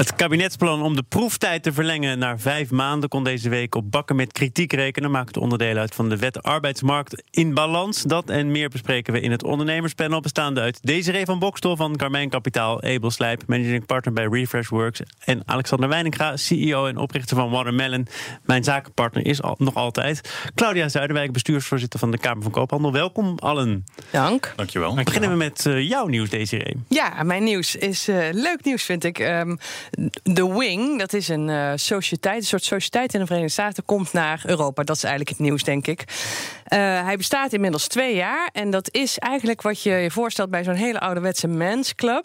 Het kabinetsplan om de proeftijd te verlengen naar vijf maanden kon deze week op bakken met kritiek rekenen. Maakt onderdeel uit van de wet arbeidsmarkt in balans. Dat en meer bespreken we in het ondernemerspanel. Bestaande uit Desiree van Bokstel van Carmijn Kapitaal, Abel Slijp, managing partner bij Refresh Works. En Alexander Wijninga, CEO en oprichter van Watermelon. Mijn zakenpartner is al, nog altijd. Claudia Zuiderwijk, bestuursvoorzitter van de Kamer van Koophandel. Welkom allen. Dank. Dankjewel. Dan beginnen we met uh, jouw nieuws, Desiree. Ja, mijn nieuws is uh, leuk nieuws, vind ik. Um, The Wing, dat is een uh, een soort sociëteit in de Verenigde Staten, komt naar Europa. Dat is eigenlijk het nieuws, denk ik. Uh, hij bestaat inmiddels twee jaar. En dat is eigenlijk wat je je voorstelt bij zo'n hele ouderwetse mensclub.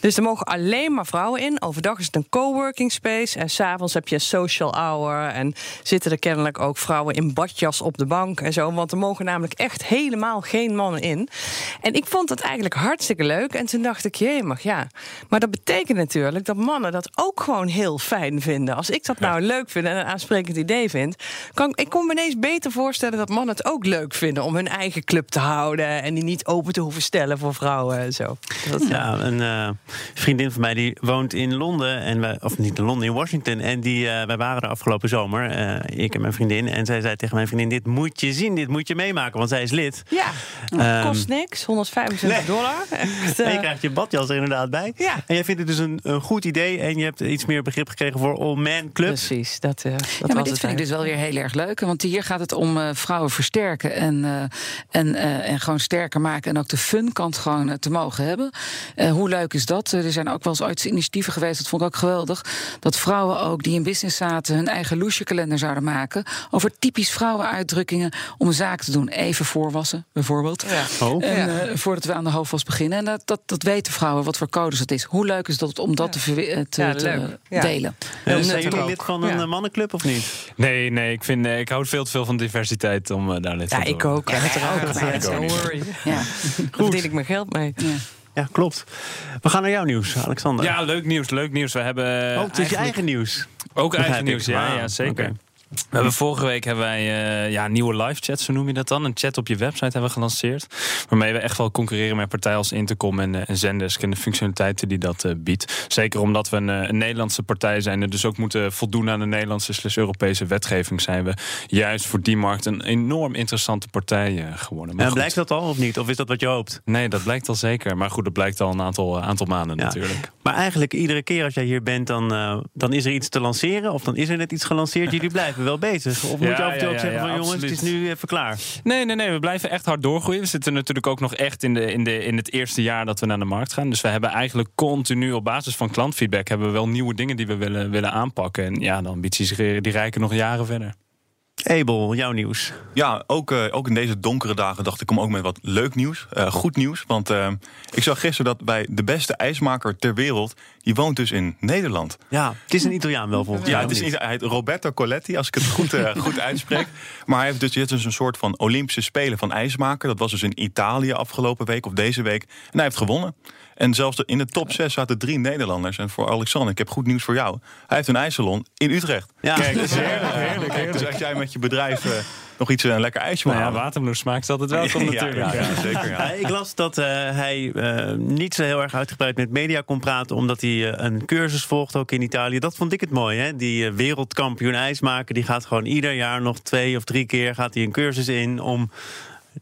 Dus er mogen alleen maar vrouwen in. Overdag is het een coworking space. En s'avonds heb je een social hour. En zitten er kennelijk ook vrouwen in badjas op de bank en zo. Want er mogen namelijk echt helemaal geen mannen in. En ik vond dat eigenlijk hartstikke leuk. En toen dacht ik, jee, mag ja. Maar dat betekent natuurlijk dat mannen dat ook gewoon heel fijn vinden. Als ik dat nou leuk vind en een aansprekend idee vind, kan ik kon me ineens beter voorstellen dat mannen het ook leuk vinden om hun eigen club te houden en die niet open te hoeven stellen voor vrouwen en zo. Dat, ja, een uh, vriendin van mij die woont in Londen en wij, of niet in Londen, in Washington. En die, uh, wij waren er afgelopen zomer, uh, ik en mijn vriendin. En zij zei tegen mijn vriendin: Dit moet je zien, dit moet je meemaken, want zij is lid. Ja, um, kost niks, 125 nee. dollar. Echt, en je krijgt je badjas er inderdaad bij. Ja. En jij vindt het dus een, een goed idee en je hebt iets meer begrip gekregen voor All Man Club. Precies, dat, uh, dat ja, maar dit vind ik dus wel weer heel erg leuk. Want hier gaat het om uh, vrouwen versterken en, uh, en, en gewoon sterker maken. En ook de fun kant gewoon te mogen hebben. hoe leuk is dat? er zijn ook wel eens ooit initiatieven geweest, dat vond ik ook geweldig. Dat vrouwen ook die in business zaten hun eigen loesje kalender zouden maken. Over typisch vrouwenuitdrukkingen om een zaak te doen. Even voorwassen, bijvoorbeeld. Ja. Oh. En, voordat we aan de hoofdwas beginnen. En dat, dat, dat weten vrouwen wat voor codes het is. Hoe leuk is dat om dat te, te, ja, te delen. Ja. Zijn jullie lid van een ja. mannenclub of niet? Nee, nee ik, vind, ik hou veel te veel van diversiteit om uh, daar Ja, ik ook. Ja, ja, ja, don't worry. Ja. Daar verdien ik mijn geld mee. Ja. Ja, klopt. We gaan naar jouw nieuws, Alexander. Ja, leuk nieuws, leuk nieuws. We hebben oh, het is je eigen nieuws. Ook eigen nieuws, ja, ja zeker. Okay. We hebben vorige week hebben wij uh, ja, nieuwe live chats, zo noem je dat dan. Een chat op je website hebben we gelanceerd. Waarmee we echt wel concurreren met partijen als Intercom en, uh, en Zendesk. En de functionaliteiten die dat uh, biedt. Zeker omdat we een, een, Nederlandse partij zijn. En dus ook moeten voldoen aan de Nederlandse slash Europese wetgeving. Zijn we juist voor die markt een enorm interessante partij geworden. Maar en blijkt dat al of niet? Of is dat wat je hoopt? Nee, dat blijkt al zeker. Maar goed, dat blijkt al een aantal, aantal maanden ja. natuurlijk. Maar eigenlijk iedere keer als jij hier bent, dan, dan is er iets te lanceren. Of dan is er net iets gelanceerd. Jullie blijven wel bezig? Of moet je af en toe ook zeggen van jongens, het is nu even klaar? Nee, nee, nee. We blijven echt hard doorgroeien. We zitten natuurlijk ook nog echt in, de, in, de, in het eerste jaar dat we naar de markt gaan. Dus we hebben eigenlijk continu op basis van klantfeedback... hebben we wel nieuwe dingen die we willen, willen aanpakken. En ja, de ambities die reiken nog jaren verder. Abel, jouw nieuws. Ja, ook, uh, ook in deze donkere dagen dacht ik kom ook met wat leuk nieuws. Uh, goed nieuws, want uh, ik zag gisteren dat bij de beste ijsmaker ter wereld... die woont dus in Nederland. Ja, het is een Italiaan wel volgens mij. Ja, het is hij heet Roberto Coletti, als ik het goed, goed uitspreek. Maar hij heeft dus, dit is een soort van Olympische Spelen van ijsmaker. Dat was dus in Italië afgelopen week of deze week. En hij heeft gewonnen. En zelfs in de top 6 zaten drie Nederlanders. En voor Alexander, ik heb goed nieuws voor jou. Hij heeft een ijssalon in Utrecht. Ja. Kijk, dat is heerlijk, heerlijk, heerlijk. Dus als jij met je bedrijf uh, nog iets een lekker ijsje nou ja, waterbloes smaakt altijd welkom ja, natuurlijk. Ja, ja, zeker, ja. Ik las dat uh, hij uh, niet zo heel erg uitgebreid met media kon praten... omdat hij uh, een cursus volgt, ook in Italië. Dat vond ik het mooi, hè? Die wereldkampioen ijsmaker... die gaat gewoon ieder jaar nog twee of drie keer gaat hij een cursus in... om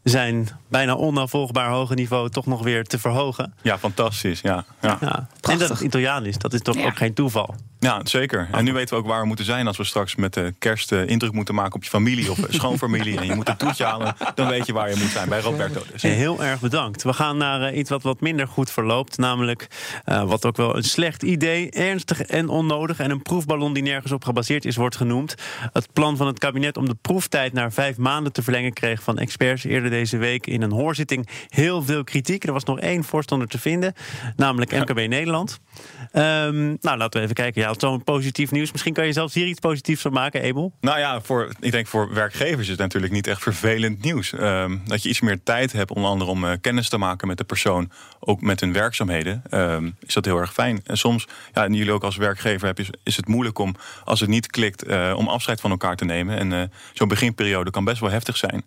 zijn bijna onafvolgbaar hoge niveau toch nog weer te verhogen. Ja, fantastisch. Ja, ja. ja. En dat het Italiaan is, dat is toch ja. ook geen toeval. Ja, zeker. En nu weten we ook waar we moeten zijn als we straks met de kerst uh, indruk moeten maken op je familie of schoonfamilie. en je moet een toetje halen, dan weet je waar je moet zijn bij Roberto. Dus. Heel erg bedankt. We gaan naar uh, iets wat wat minder goed verloopt. Namelijk uh, wat ook wel een slecht idee, ernstig en onnodig. En een proefballon die nergens op gebaseerd is, wordt genoemd. Het plan van het kabinet om de proeftijd naar vijf maanden te verlengen kreeg van experts eerder deze week in een hoorzitting heel veel kritiek. Er was nog één voorstander te vinden, namelijk MKB Nederland. Um, nou, laten we even kijken. Ja, zo'n positief nieuws. Misschien kan je zelfs hier iets positiefs van maken, Emel. Nou ja, voor, ik denk voor werkgevers is het natuurlijk niet echt vervelend nieuws. Ehm, dat je iets meer tijd hebt, onder andere om uh, kennis te maken met de persoon, ook met hun werkzaamheden, um, is dat heel erg fijn. En soms, ja, en jullie ook als werkgever, heb, is, is het moeilijk om, als het niet klikt, uh, om afscheid van elkaar te nemen. En uh, zo'n beginperiode kan best wel heftig zijn.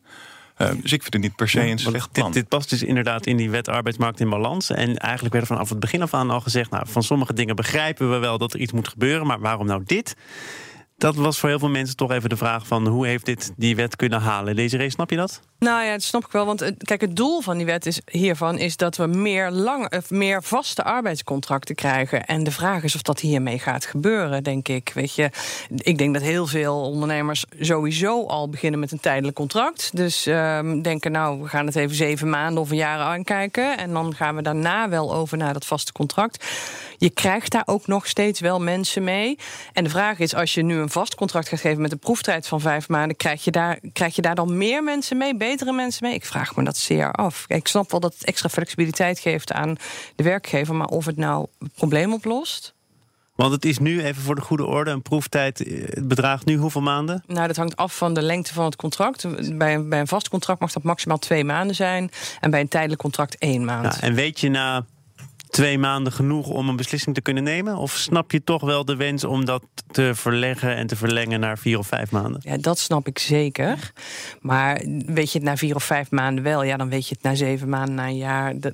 Uh, dus ik vind het niet per se een slecht plan. Dit, dit, past dus inderdaad in die wet arbeidsmarkt in balans. En eigenlijk werd er vanaf het begin af aan al gezegd... nou, van sommige dingen begrijpen we wel dat er iets moet gebeuren... maar waarom nou dit? Dat was voor heel veel mensen toch even de vraag van... hoe heeft dit die wet kunnen halen? Deze race, snap je dat? Nou ja, dat snap ik wel. Want kijk, het doel van die wet is, hiervan is dat we meer, lang, of meer vaste arbeidscontracten krijgen. En de vraag is of dat hiermee gaat gebeuren, denk ik. Weet je, ik denk dat heel veel ondernemers sowieso al beginnen met een tijdelijk contract. Dus um, denken, nou, we gaan het even zeven maanden of een jaar aankijken. En dan gaan we daarna wel over naar dat vaste contract. Je krijgt daar ook nog steeds wel mensen mee. En de vraag is, als je nu een vast contract gaat geven met een proeftijd van vijf maanden, krijg je daar, krijg je daar dan meer mensen mee? Betere mensen mee? Ik vraag me dat zeer af. Ik snap wel dat het extra flexibiliteit geeft aan de werkgever, maar of het nou het probleem oplost. Want het is nu, even voor de goede orde, een proeftijd. Het bedraagt nu hoeveel maanden? Nou, dat hangt af van de lengte van het contract. Bij een, bij een vast contract mag dat maximaal twee maanden zijn. En bij een tijdelijk contract één maand. En weet je na twee maanden genoeg om een beslissing te kunnen nemen? Of snap je toch wel de wens om dat te verleggen en te verlengen naar vier of vijf maanden? Ja, dat snap ik zeker. Maar weet je het na vier of vijf maanden wel? Ja, dan weet je het na zeven maanden, na een jaar. Dat,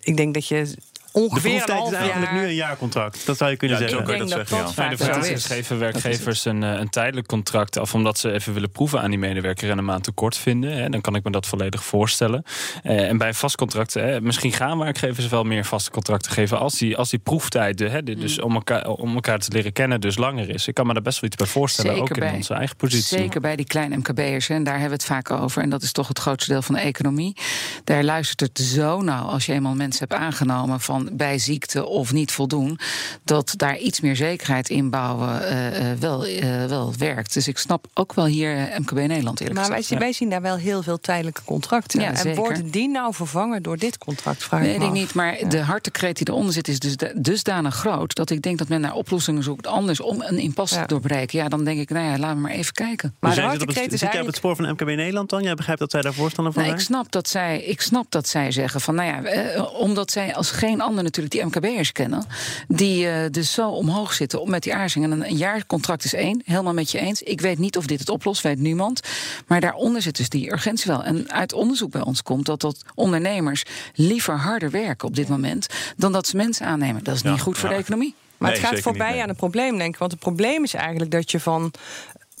ik denk dat je ongeveer de is eigenlijk nu een jaarcontract. Dat zou je kunnen ja, zeggen. Ik denk dat dat ja. de vraag is, geven werkgevers een, een, tijdelijk contract af... omdat ze even willen proeven aan die medewerker en een maand tekort vinden. Hè, dan kan ik me dat volledig voorstellen. Eh, en bij een vast contract, hè, misschien gaan werkgevers wel meer vaste contracten geven... als die, als die proeftijd, hè, dus mm. om elkaar, om elkaar te leren kennen, dus langer is. Ik kan me daar best wel iets bij voorstellen, zeker ook bij, in onze eigen positie. Zeker bij die kleine MKB'ers, en daar hebben we het vaak over. En dat is toch het grootste deel van de economie. Daar luistert het zo nauw als je eenmaal mensen hebt aangenomen... van bij ziekte of niet voldoen, dat daar iets meer zekerheid inbouwen uh, wel, uh, wel werkt. Dus ik snap ook wel hier MKB Nederland eerlijk maar gezegd. Maar wij, zien daar wel heel veel tijdelijke contracten. Ja, en zeker. worden die nou vervangen door dit contract? Vraag Weet ik niet, maar ja. de hartekreet die eronder zit is dus dusdanig groot dat ik denk dat men naar oplossingen zoekt anders om een impasse ja. te doorbreken. Ja, dan denk ik, nou ja, laten we maar even kijken. Maar dus de hartekreet is eigenlijk... jij op het spoor van MKB Nederland dan? Jij begrijpt dat zij daar voorstander van nou, zijn? Ik snap dat zij, ik snap dat zij zeggen van, nou ja, eh, omdat zij als geen ander natuurlijk die MKB'ers kennen, die uh, dus zo omhoog zitten met die aarzing. En een, een jaarcontract is één, helemaal met je eens. Ik weet niet of dit het oplost, weet niemand. Maar daaronder zit dus die urgentie wel. En uit onderzoek bij ons komt dat, dat ondernemers liever harder werken op dit moment dan dat ze mensen aannemen. Dat is niet goed voor ja. de economie. Maar Nee, het gaat voorbij niet, nee. aan het probleem, denk ik. Want het probleem is eigenlijk dat je van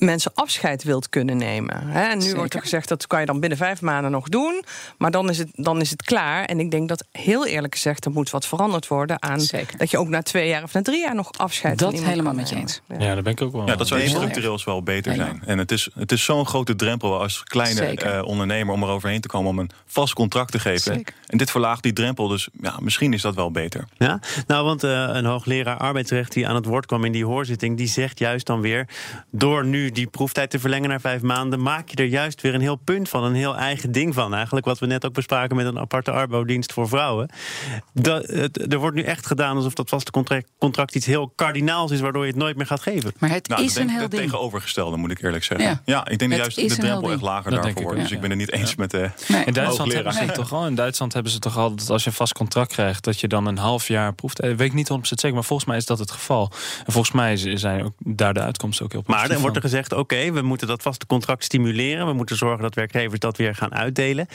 mensen afscheid wilt kunnen nemen. Hè? En nu Zeker. wordt er gezegd dat kan je dan binnen vijf maanden nog doen. Maar dan is het, dan is het klaar. En ik denk dat heel eerlijk gezegd er moet wat veranderd worden aan Zeker. dat je ook na twee jaar of na drie jaar nog afscheid Dat helemaal kan met je eens. Ja. Ja, daar ben ik ook wel. Ja, dat zou structureel wel beter zijn. En het is, het is zo'n grote drempel als kleine eh, ondernemer om er overheen te komen om een vast contract te geven. Zeker. En dit verlaagt die drempel, dus ja, misschien is dat wel beter. Ja, nou, want eh, een hoogleraar arbeidsrecht die aan het woord kwam in die hoorzitting, die zegt juist dan weer: door nu die proeftijd te verlengen naar vijf maanden, maak je er juist weer een heel punt van, een heel eigen ding van. Eigenlijk wat we net ook bespraken met een aparte arbodienst voor vrouwen. Dat, het- er wordt nu echt gedaan alsof dat vaste contract, contract iets heel kardinaals is, waardoor je het nooit meer gaat geven. Maar het Nou, is een heel het ding. tegenovergestelde, moet ik eerlijk zeggen. Ja. Ja, ik denk dat juist is de drempel echt lager Dat daarvoor wordt. Dus ik ben het niet eens met de Nee. In Duitsland hebben ze toch al. In Duitsland hebben ze toch al dat als je een vast contract krijgt, dat je dan een half jaar proeft. Eh, Weet ik niet 100% zeker, maar volgens mij is dat het geval. En volgens mij zijn ook daar de uitkomsten ook heel Maar positief dan wordt er van. Oké, we moeten dat vaste contract stimuleren. We moeten zorgen dat werkgevers dat weer gaan uitdelen.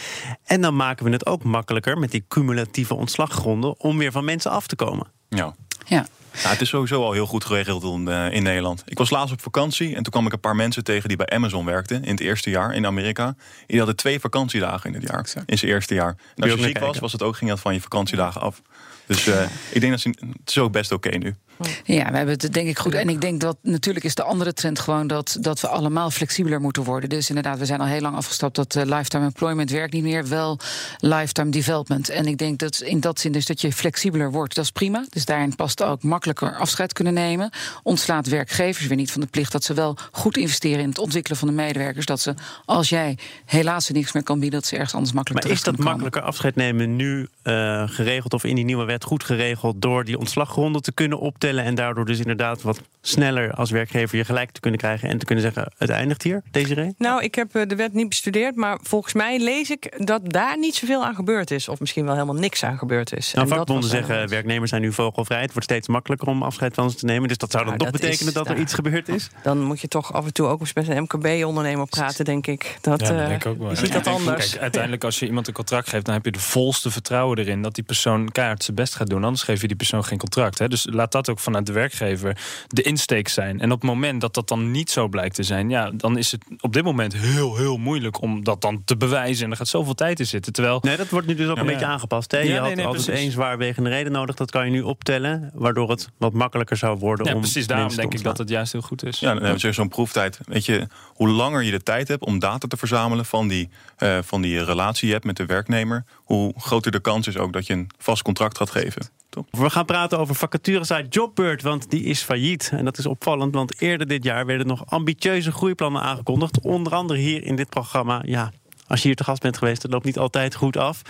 En dan maken we het ook makkelijker met die cumulatieve ontslaggronden om weer van mensen af te komen. Ja. Ja. Ja, het is sowieso al heel goed geregeld in, eh, in Nederland. Ik was laatst op vakantie en toen kwam ik een paar mensen tegen die bij Amazon werkten in het eerste jaar in Amerika. Die hadden twee vakantiedagen in het jaar, in zijn eerste jaar. En als je ziek was, was het ook, ging dat van je vakantiedagen af. Dus eh, ik denk dat ze, het is ook best oké nu. Ja, we hebben het denk ik goed. En ik denk dat natuurlijk is de andere trend gewoon dat, dat we allemaal flexibeler moeten worden. Dus inderdaad, we zijn al heel lang afgestapt dat eh, lifetime employment werkt niet meer, wel lifetime development. En ik denk dat in dat zin dus dat je flexibeler wordt, dat is prima. Dus daarin past ook makkelijker afscheid kunnen nemen. Ontslaat werkgevers weer niet van de plicht dat ze wel goed investeren in het ontwikkelen van de medewerkers. Dat ze, als jij helaas er niks meer kan bieden, dat ze ergens anders makkelijk Maar is dat makkelijker afscheid nemen nu eh, geregeld of in die nieuwe wet goed geregeld door die ontslaggronden te kunnen optellen? En daardoor dus inderdaad wat sneller als werkgever je gelijk te kunnen krijgen en te kunnen zeggen: het eindigt hier, Desiree? Nou, ik heb de wet niet bestudeerd, maar volgens mij lees ik dat daar niet zoveel aan gebeurd is. Of misschien wel helemaal niks aan gebeurd is. Nou, vakbonden zeggen: werknemers zijn nu vogelvrij. Het wordt steeds makkelijker om afscheid van ze te nemen. Dus dat zou dan toch betekenen dat er iets gebeurd is? Dan moet je toch af en toe ook eens met een MKB-ondernemer praten, denk ik. Dat, ja, dat denk ik ook wel. Je ziet dat anders. Kijk, uiteindelijk, als je iemand een contract geeft, dan heb je de volste vertrouwen erin dat die persoon keihard zijn best gaat doen. Anders geef je die persoon geen contract. Hè? Dus laat dat ook vanuit de werkgever de insteek zijn. En op het moment dat dat dan niet zo blijkt te zijn, ja, dan is het op dit moment heel, heel moeilijk om dat dan te bewijzen. En er gaat zoveel tijd in zitten. Terwijl... Nee, dat wordt nu dus ook een beetje aangepast. Hè? Je ja, nee, had altijd één zwaarwegende reden nodig. Dat kan je nu optellen, waardoor het wat makkelijker zou worden. Ja, om precies. Daarom denk ik dat het juist heel goed is. Ja, dan hebben we zo'n proeftijd. Weet je, hoe langer je de tijd hebt om data te verzamelen van die, uh, van die relatie je hebt met de werknemer, hoe groter de kans is ook dat je een vast contract gaat geven. We gaan praten over vacaturesite Jobbird, want die is failliet. En dat is opvallend, want eerder dit jaar werden nog ambitieuze groeiplannen aangekondigd. Onder andere hier in dit programma. Ja, als je hier te gast bent geweest, dat loopt niet altijd goed af.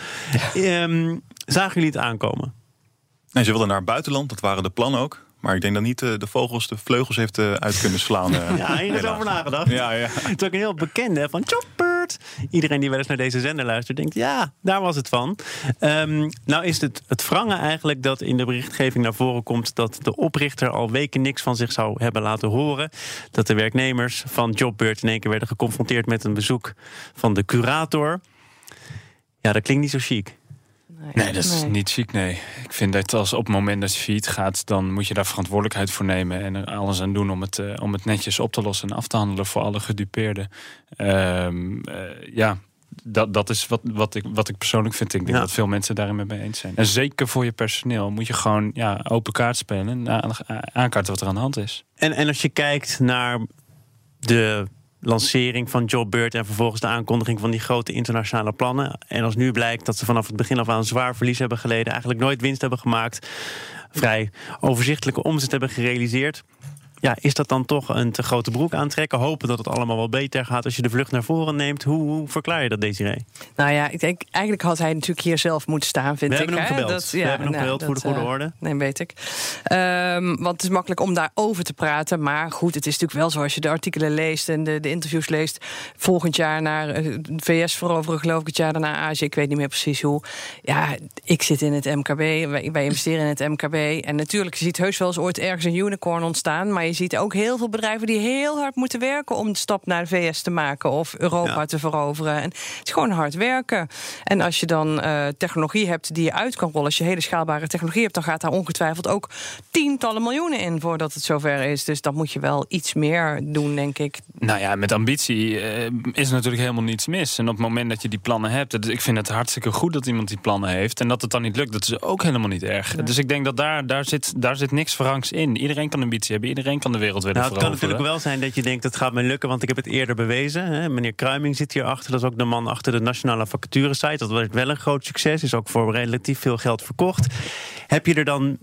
Um, zagen jullie het aankomen? Nee, ze wilden naar het buitenland, dat waren de plannen ook. Maar ik denk dat niet eh, de vogels de vleugels heeft eh, uit kunnen slaan. Eh, ja, hier is over nagedacht. Ja, ja. Het is ook een heel bekende van Choppert. Iedereen die wel eens naar deze zender luistert, denkt ja, daar was het van. Um, nou is het het wrange eigenlijk dat in de berichtgeving naar voren komt dat de oprichter al weken niks van zich zou hebben laten horen. Dat de werknemers van Jobbird in één keer werden geconfronteerd met een bezoek van de curator. Ja, dat klinkt niet zo chic. Nee, dat is niet ziek, nee. Ik vind dat als op het moment dat je failliet gaat... dan moet je daar verantwoordelijkheid voor nemen... en er alles aan doen om het, uh, om het netjes op te lossen... en af te handelen voor alle gedupeerden. Um, uh, ja, dat, dat is wat, wat, ik, wat ik persoonlijk vind. Ik denk dat veel mensen daarin met mij eens zijn. En zeker voor je personeel moet je gewoon ja, open kaart spelen... en aankaarten wat er aan de hand is. En, en als je kijkt naar de lancering van Jobbird en vervolgens de aankondiging van die grote internationale plannen. En als nu blijkt dat ze vanaf het begin af aan zwaar verlies hebben geleden, eigenlijk nooit winst hebben gemaakt, vrij overzichtelijke omzet hebben gerealiseerd ja, is dat dan toch een te grote broek aantrekken? Hopen dat het allemaal wel beter gaat als je de vlucht naar voren neemt. Hoe, hoe verklaar je dat, Desiree? Nou ja, ik denk eigenlijk had hij natuurlijk hier zelf moeten staan, vind We ik. Hebben hem gebeld. Dat, ja, We hebben hem nou, gebeld voor de goede uh, orde. Nee, weet ik. Um, want het is makkelijk om daarover te praten. Maar goed, het is natuurlijk wel zo als je de artikelen leest en de, de interviews leest. Volgend jaar naar uh, VS veroveren, geloof ik, het jaar daarna Azië. Ik weet niet meer precies hoe. Ja, ik zit in het MKB. Wij, wij investeren in het MKB. En natuurlijk, je ziet heus wel eens ooit ergens een unicorn ontstaan. Maar je ziet ook heel veel bedrijven die heel hard moeten werken om de stap naar de VS te maken of Europa te veroveren. En het is gewoon hard werken. En als je dan uh, technologie hebt die je uit kan rollen, als je hele schaalbare technologie hebt, dan gaat daar ongetwijfeld ook tientallen miljoenen in voordat het zover is. Dus dan moet je wel iets meer doen, denk ik. Nou ja, met ambitie uh, is natuurlijk helemaal niets mis. En op het moment dat je die plannen hebt, ik vind het hartstikke goed dat iemand die plannen heeft. En dat het dan niet lukt, dat is ook helemaal niet erg. Dus ik denk dat daar, daar, zit, daar zit niks verrangs in. Iedereen kan ambitie hebben, iedereen kan de wereld willen nou, Het kan natuurlijk wel zijn dat je denkt, het gaat me lukken, want ik heb het eerder bewezen. Hè. Meneer Kruiming zit hierachter, dat is ook de man achter de nationale vacaturesite. Dat was wel een groot succes, is ook voor relatief veel geld verkocht. Heb je er dan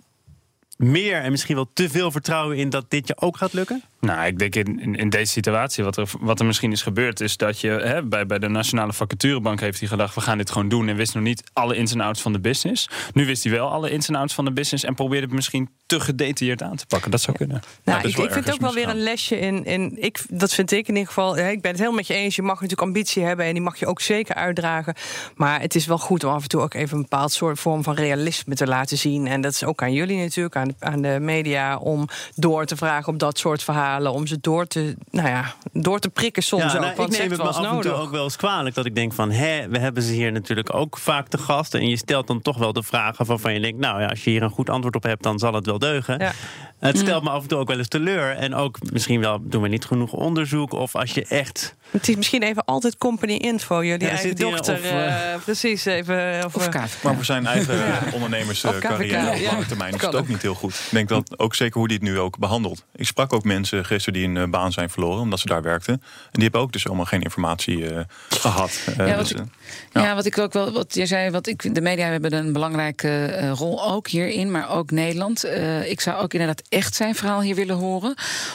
meer en misschien wel te veel vertrouwen in dat dit je ook gaat lukken? Nou, ik denk in, in, deze situatie, wat er, wat er misschien is gebeurd, is dat je hè, bij, bij de Nationale Vacaturebank heeft hij gedacht: we gaan dit gewoon doen. En wist nog niet alle ins en outs van de business. Nu wist hij wel alle ins en outs van de business en probeerde het misschien te gedetailleerd aan te pakken. Dat zou kunnen. Nou, ik, ik vind ook wel weer een lesje in. in ik, dat vind ik in ieder geval. ik ben het helemaal met je eens. Je mag natuurlijk ambitie hebben en die mag je ook zeker uitdragen. Maar het is wel goed om af en toe ook even een bepaald soort vorm van realisme te laten zien. En dat is ook aan jullie natuurlijk, aan de, aan de media, om door te vragen op dat soort verhalen om ze door te, nou ja, door te prikken soms ja, nou, ook. ik neem het me af en toe ook wel eens kwalijk dat ik denk van... hè, we hebben ze hier natuurlijk ook vaak te gast... en je stelt dan toch wel de vragen waarvan je denkt... nou ja, als je hier een goed antwoord op hebt, dan zal het wel deugen. Ja. Het stelt mm. me af en toe ook wel eens teleur. En ook misschien wel doen we niet genoeg onderzoek... of als je echt het is misschien even altijd company info, jullie ja, eigen dochter. Of, uh, precies, even. Of, of maar voor zijn eigen ja. ondernemerscarrière op lange termijn is het ook niet heel goed. Ik denk dat ook zeker hoe die het nu ook behandelt. Ik sprak ook mensen gisteren die een baan zijn verloren omdat ze daar werkten. En die hebben ook dus allemaal geen informatie uh, gehad. Uh, ja, wat dus, ik, ja. wat ik ook wel, wat je zei, wat ik, de media hebben een belangrijke rol ook hierin, maar ook Nederland. ik zou ook inderdaad echt zijn verhaal hier willen horen.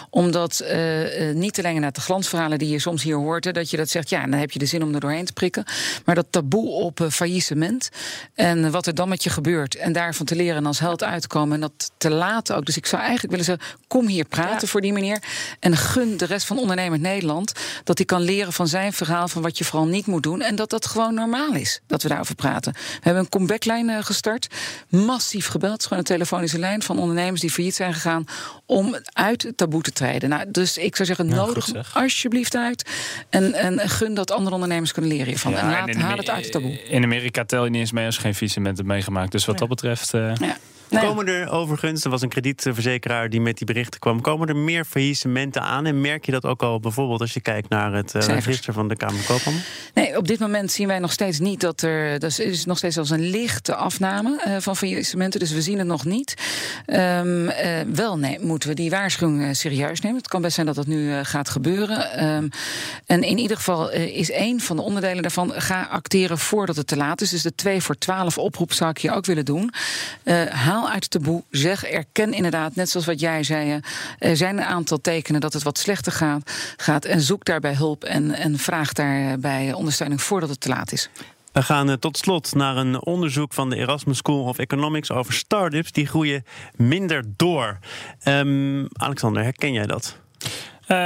Omdat niet alleen naar de glansverhalen die je soms hier hoort hoort. Hè, dat je dat zegt, ja, dan heb je de zin om er doorheen te prikken. Maar dat taboe op uh, faillissement en wat er dan met je gebeurt en daarvan te leren en als held uitkomen en dat te laten ook. Dus ik zou eigenlijk willen zeggen, kom hier praten voor die meneer en gun de rest van ondernemend Nederland dat hij kan leren van zijn verhaal van wat je vooral niet moet doen en dat dat gewoon normaal is dat we daarover praten. We hebben een comeback-lijn uh, gestart, massief gebeld, het is gewoon een telefonische lijn van ondernemers die failliet zijn gegaan om uit het taboe te treden. Nou, dus ik zou zeggen, nodig alsjeblieft uit. En, en gun dat andere ondernemers kunnen leren hiervan. en laat, haal het uit het taboe. In Amerika tel je niet eens mee als je geen faillissement hebt meegemaakt. Dus wat dat betreft... Uh... Ja. Komen er overigens, er was een kredietverzekeraar die met die berichten kwam, komen er meer faillissementen aan? En merk je dat ook al bijvoorbeeld als je kijkt naar het uh, register van de Kamer Koophandel? Nee, op dit moment zien wij nog steeds niet dat er. Dat is nog steeds als een lichte afname uh, van faillissementen, dus we zien het nog niet. Um, uh, wel nee, moeten we die waarschuwing serieus nemen. Het kan best zijn dat dat nu gaat gebeuren. Um, en in ieder geval is één van de onderdelen daarvan: ga acteren voordat het te laat is. Dus de 2 voor 12 oproep zou ik je ook willen doen. haal uit het taboe. Zeg, erken inderdaad, net zoals wat jij zei. Er zijn een aantal tekenen dat het wat slechter gaat. gaat en zoek daarbij hulp en, en vraag daarbij ondersteuning voordat het te laat is. We gaan eh, tot slot naar een onderzoek van de Erasmus School of Economics over start-ups. Die groeien minder door. Um, Alexander, herken jij dat? Uh,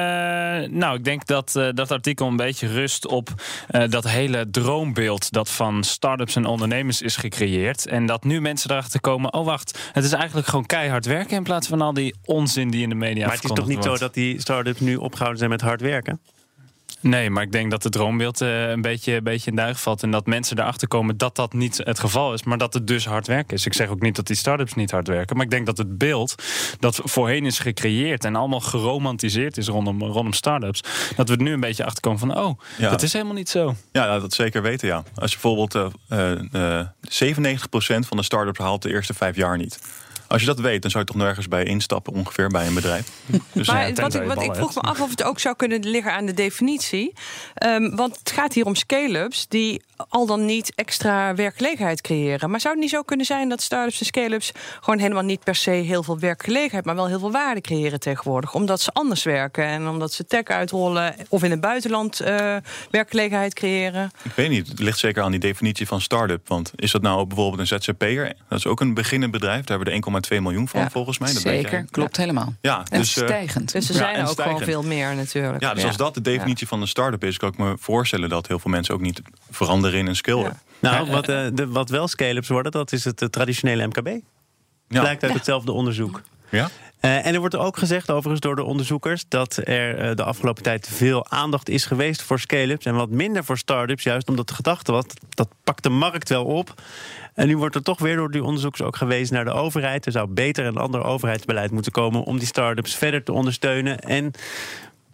nou, ik denk dat uh, dat artikel een beetje rust op uh, dat hele droombeeld dat van start-ups en ondernemers is gecreëerd. En dat nu mensen erachter komen: oh wacht, het is eigenlijk gewoon keihard werken in plaats van al die onzin die in de media Maar het is toch niet wordt. zo dat die start-ups nu opgehouden zijn met hard werken? Nee, maar ik denk dat het droombeeld uh, een, beetje, een beetje in duig valt. En dat mensen erachter komen dat dat niet het geval is. Maar dat het dus hard werken is. Ik zeg ook niet dat die start-ups niet hard werken. Maar ik denk dat het beeld dat voorheen is gecreëerd. En allemaal geromantiseerd is rondom, rondom start-ups. Dat we er nu een beetje achter komen van oh, ja. dat is helemaal niet zo. Ja, dat zeker weten ja. Als je bijvoorbeeld uh, uh, 97% van de start-ups haalt de eerste vijf jaar niet. Als je dat weet, dan zou je toch nergens bij instappen, ongeveer bij een bedrijf. Dus maar ja, wat, ik, wat ik vroeg me af of het ook zou kunnen liggen aan de definitie. Um, want het gaat hier om scale-ups die al dan niet extra werkgelegenheid creëren. Maar zou het niet zo kunnen zijn dat start-ups en scale-ups gewoon helemaal niet per se heel veel werkgelegenheid, maar wel heel veel waarde creëren tegenwoordig? Omdat ze anders werken en omdat ze tech uitrollen of in het buitenland uh, werkgelegenheid creëren? Ik weet niet. Het ligt zeker aan die definitie van start-up. Want is dat nou bijvoorbeeld een ZZP'er? Dat is ook een beginnend bedrijf. Daar hebben we de 1,2 miljoen van, ja, volgens mij. Dat zeker, klopt helemaal. Ja, en dus, stijgend. Dus er zijn er ook gewoon veel meer natuurlijk. Ja, dus als dat de definitie van een start-up is, kan ik me voorstellen dat heel veel mensen ook niet veranderen in een skill. Nou, wat, uh, de, wat wel scale-ups worden, dat is het uh, traditionele MKB. Ja. Blijkt uit hetzelfde onderzoek. Ja? Uh, en er wordt ook gezegd, overigens door de onderzoekers, dat er uh, de afgelopen tijd veel aandacht is geweest voor scale-ups en wat minder voor start-ups, juist omdat de gedachte was, dat pakt de markt wel op. En nu wordt er toch weer door die onderzoekers ook gewezen naar de overheid. Er zou beter een ander overheidsbeleid moeten komen om die start-ups verder te ondersteunen. En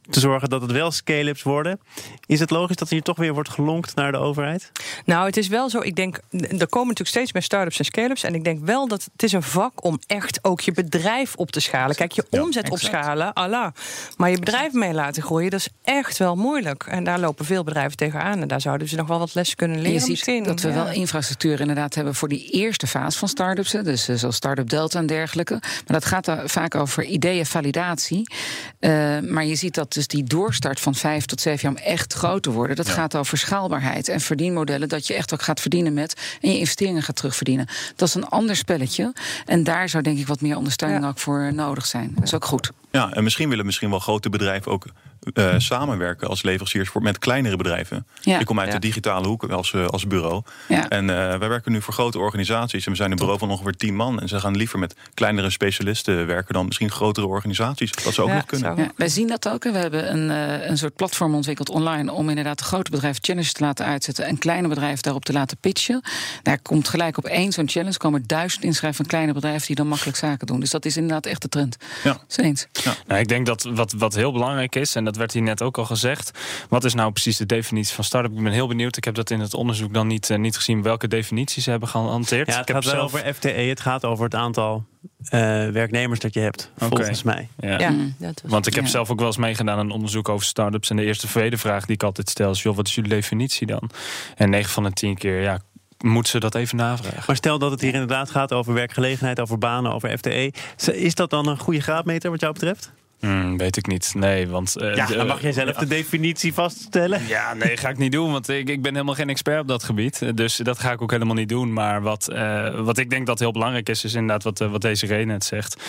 te zorgen dat het wel scale-ups worden. Is het logisch dat er hier toch weer wordt gelonkt naar de overheid? Nou, het is wel zo. Ik denk, er komen natuurlijk steeds meer start-ups en scale-ups. En ik denk wel dat het is een vak om echt ook je bedrijf op te schalen. Kijk, je omzet ja, opschalen, Allah. Maar je bedrijf mee laten groeien, dat is echt wel moeilijk. En daar lopen veel bedrijven tegenaan. En daar zouden ze nog wel wat les kunnen leren. je ziet misschien. dat we ja. wel infrastructuur inderdaad hebben voor die eerste fase van start-ups. Dus uh, zoals Startup Delta en dergelijke. Maar dat gaat er vaak over ideeën, validatie. Uh, maar je ziet dat dus die doorstart van vijf tot zeven jaar om echt groot te worden, dat ja. gaat over schaalbaarheid en verdienmodellen. Dat je echt ook gaat verdienen met en je investeringen gaat terugverdienen. Dat is een ander spelletje. En daar zou denk ik wat meer ondersteuning ja. ook voor nodig zijn. Dat is ook goed. Ja, en misschien willen misschien wel grote bedrijven ook uh, samenwerken als leveranciers voor, met kleinere bedrijven. Ja. Ik kom uit ja. de digitale hoek als, uh, als bureau. Ja. En uh, wij werken nu voor grote organisaties. En we zijn een bureau van ongeveer tien man. En ze gaan liever met kleinere specialisten werken dan misschien grotere organisaties. Dat zou ook nog kunnen. Ja, wij zien dat ook. We hebben een, een soort platform ontwikkeld online om inderdaad de grote bedrijven challenges te laten uitzetten en kleine bedrijven daarop te laten pitchen. Daar komt gelijk op één zo'n challenge komen duizend inschrijven van kleine bedrijven die dan makkelijk zaken doen. Dus dat is inderdaad echt de trend. Ja. eens. Ja. Nou, ik denk dat wat, wat heel belangrijk is, en dat werd hier net ook al gezegd. Wat is nou precies de definitie van start-up? Ik ben heel benieuwd. Ik heb dat in het onderzoek dan niet, uh, niet gezien welke definities ze hebben gehanteerd. Ja, het ik gaat wel zelf... over FTE. Het gaat over het aantal uh, werknemers dat je hebt, okay. volgens mij. Ja. ja mm. was, Want ik heb ja. zelf ook wel eens meegedaan aan een onderzoek over start-ups. En de eerste tweede vraag die ik altijd stel is: joh, wat is jullie definitie dan? En 9 van de 10 keer, ja, moet ze dat even navragen. Maar stel dat het hier inderdaad gaat over werkgelegenheid, over banen, over FTE. Is dat dan een goede graadmeter wat jou betreft? Hmm, weet ik niet. Nee, want... Uh, ja, dan mag jij zelf de definitie vaststellen. Ja, nee, ga ik niet doen. Want ik, ik ben helemaal geen expert op dat gebied. Dus dat ga ik ook helemaal niet doen. Maar wat, uh, wat ik denk dat heel belangrijk is... is inderdaad wat, wat deze reden net zegt.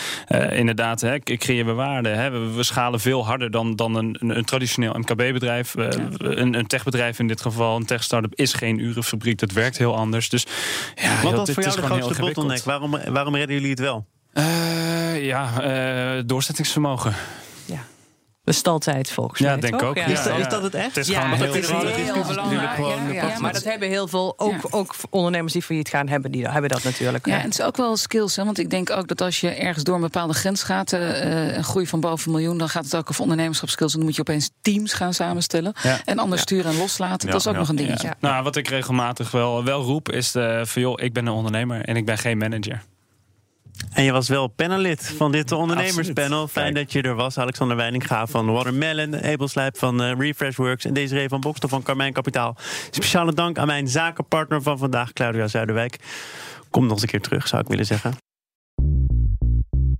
Inderdaad, hè, creëren waarde. Hè. We, we, schalen veel harder dan, dan een, een, een traditioneel MKB-bedrijf. Ja. Een, een techbedrijf in dit geval, een tech-startup... is geen urenfabriek. Dat werkt heel anders. Dus ja, wat was voor jou de grootste bottleneck? Waarom, waarom redden jullie het wel? Ja, uh, doorzettingsvermogen. Ja. Bestaltijd volgens mij. Ja, denk toch? ook. Ja. Is, dat, is, dat, het echt? Het is gewoon dat heel, is heel, heel belangrijk. Ja, ja, maar dat hebben heel veel, ook, ook ondernemers die failliet gaan, hebben, die, hebben dat natuurlijk. Ja, en het is ook wel skills. Hè, want ik denk ook dat als je ergens door een bepaalde grens gaat, uh, een groei van boven een miljoen, dan gaat het ook over ondernemerschapskills. En dan moet je opeens teams gaan samenstellen. En anders sturen en loslaten. dat is ook nog een dingetje. Nou, wat ik regelmatig wel, wel roep, is de, van joh, ik ben een ondernemer en ik ben geen manager. En je was wel panelid van dit ondernemerspanel. Fijn dat je er was. Alexander Weininga van Watermelon, Abel Slijp van uh, Refreshworks en Desiree van Bokstel van Carmijn Kapitaal. Speciale dank aan mijn zakenpartner van vandaag, Claudia Zuiderwijk. Kom nog eens een keer terug, zou ik willen zeggen.